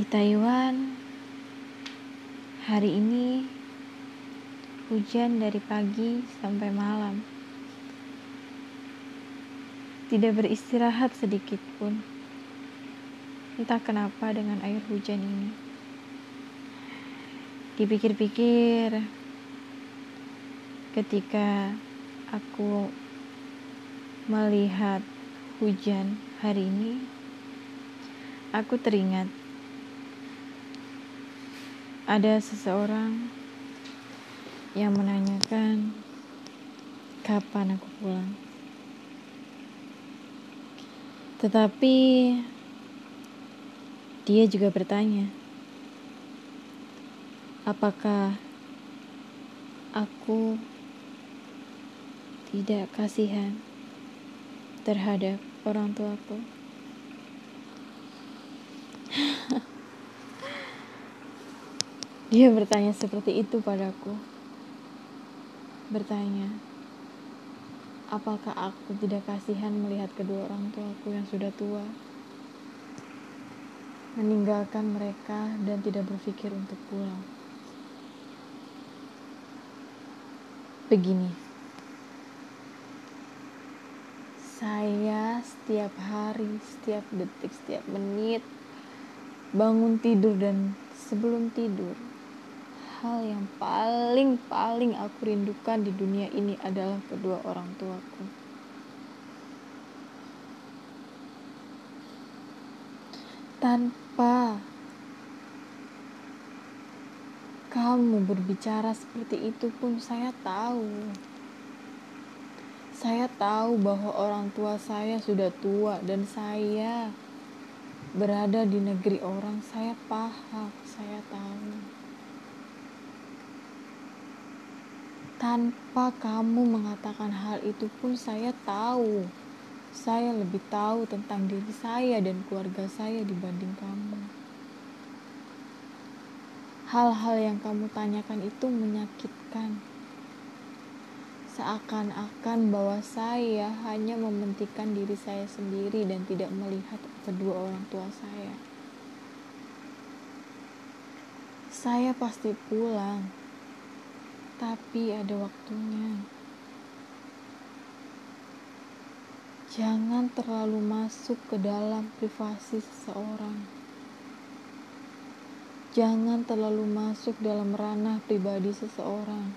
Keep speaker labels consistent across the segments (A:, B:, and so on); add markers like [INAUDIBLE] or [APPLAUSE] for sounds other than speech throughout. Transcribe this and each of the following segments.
A: Di Taiwan, hari ini hujan dari pagi sampai malam. Tidak beristirahat sedikit pun. Entah kenapa dengan air hujan ini. Dipikir-pikir, ketika aku melihat hujan hari ini, aku teringat ada seseorang yang menanyakan kapan aku pulang. Tetapi dia juga bertanya, apakah aku tidak kasihan terhadap orang tuaku? [LAUGHS] Dia bertanya seperti itu padaku. Bertanya, apakah aku tidak kasihan melihat kedua orang tuaku yang sudah tua? Meninggalkan mereka dan tidak berpikir untuk pulang. Begini, saya setiap hari, setiap detik, setiap menit bangun tidur dan sebelum tidur hal yang paling paling aku rindukan di dunia ini adalah kedua orang tuaku. Tanpa kamu berbicara seperti itu pun saya tahu. Saya tahu bahwa orang tua saya sudah tua dan saya berada di negeri orang. Saya paham, saya tahu. Tanpa kamu mengatakan hal itu pun saya tahu. Saya lebih tahu tentang diri saya dan keluarga saya dibanding kamu. Hal-hal yang kamu tanyakan itu menyakitkan. Seakan-akan bahwa saya hanya mementingkan diri saya sendiri dan tidak melihat kedua orang tua saya. Saya pasti pulang tapi ada waktunya. Jangan terlalu masuk ke dalam privasi seseorang. Jangan terlalu masuk dalam ranah pribadi seseorang.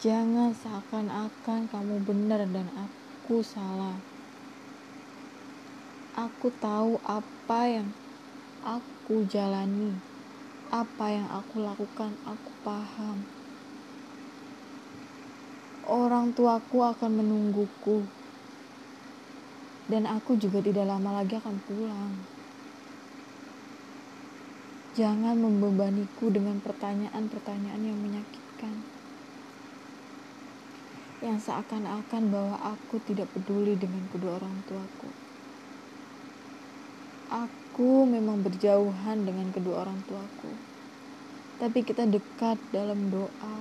A: Jangan seakan-akan kamu benar dan aku salah. Aku tahu apa yang aku jalani apa yang aku lakukan, aku paham. Orang tuaku akan menungguku, dan aku juga tidak lama lagi akan pulang. Jangan membebaniku dengan pertanyaan-pertanyaan yang menyakitkan, yang seakan-akan bahwa aku tidak peduli dengan kedua orang tuaku. Aku memang berjauhan dengan kedua orang tuaku, tapi kita dekat dalam doa.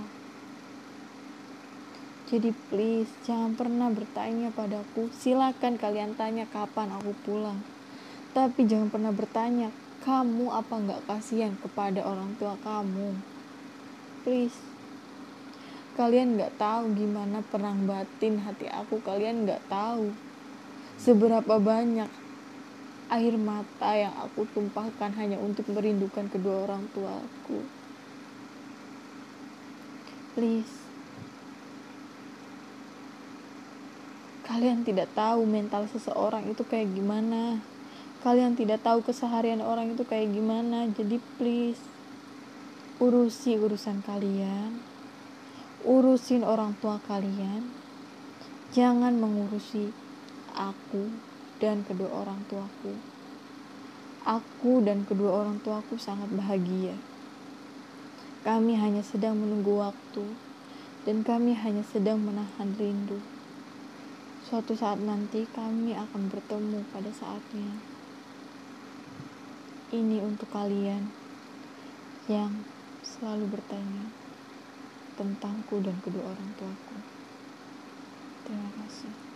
A: Jadi please jangan pernah bertanya padaku. Silakan kalian tanya kapan aku pulang. Tapi jangan pernah bertanya, kamu apa nggak kasihan kepada orang tua kamu? Please. Kalian nggak tahu gimana perang batin hati aku. Kalian nggak tahu seberapa banyak air mata yang aku tumpahkan hanya untuk merindukan kedua orang tuaku. Please. Kalian tidak tahu mental seseorang itu kayak gimana. Kalian tidak tahu keseharian orang itu kayak gimana. Jadi please urusi urusan kalian. Urusin orang tua kalian. Jangan mengurusi aku dan kedua orang tuaku. Aku dan kedua orang tuaku sangat bahagia. Kami hanya sedang menunggu waktu, dan kami hanya sedang menahan rindu. Suatu saat nanti kami akan bertemu pada saatnya. Ini untuk kalian yang selalu bertanya tentangku dan kedua orang tuaku. Terima kasih.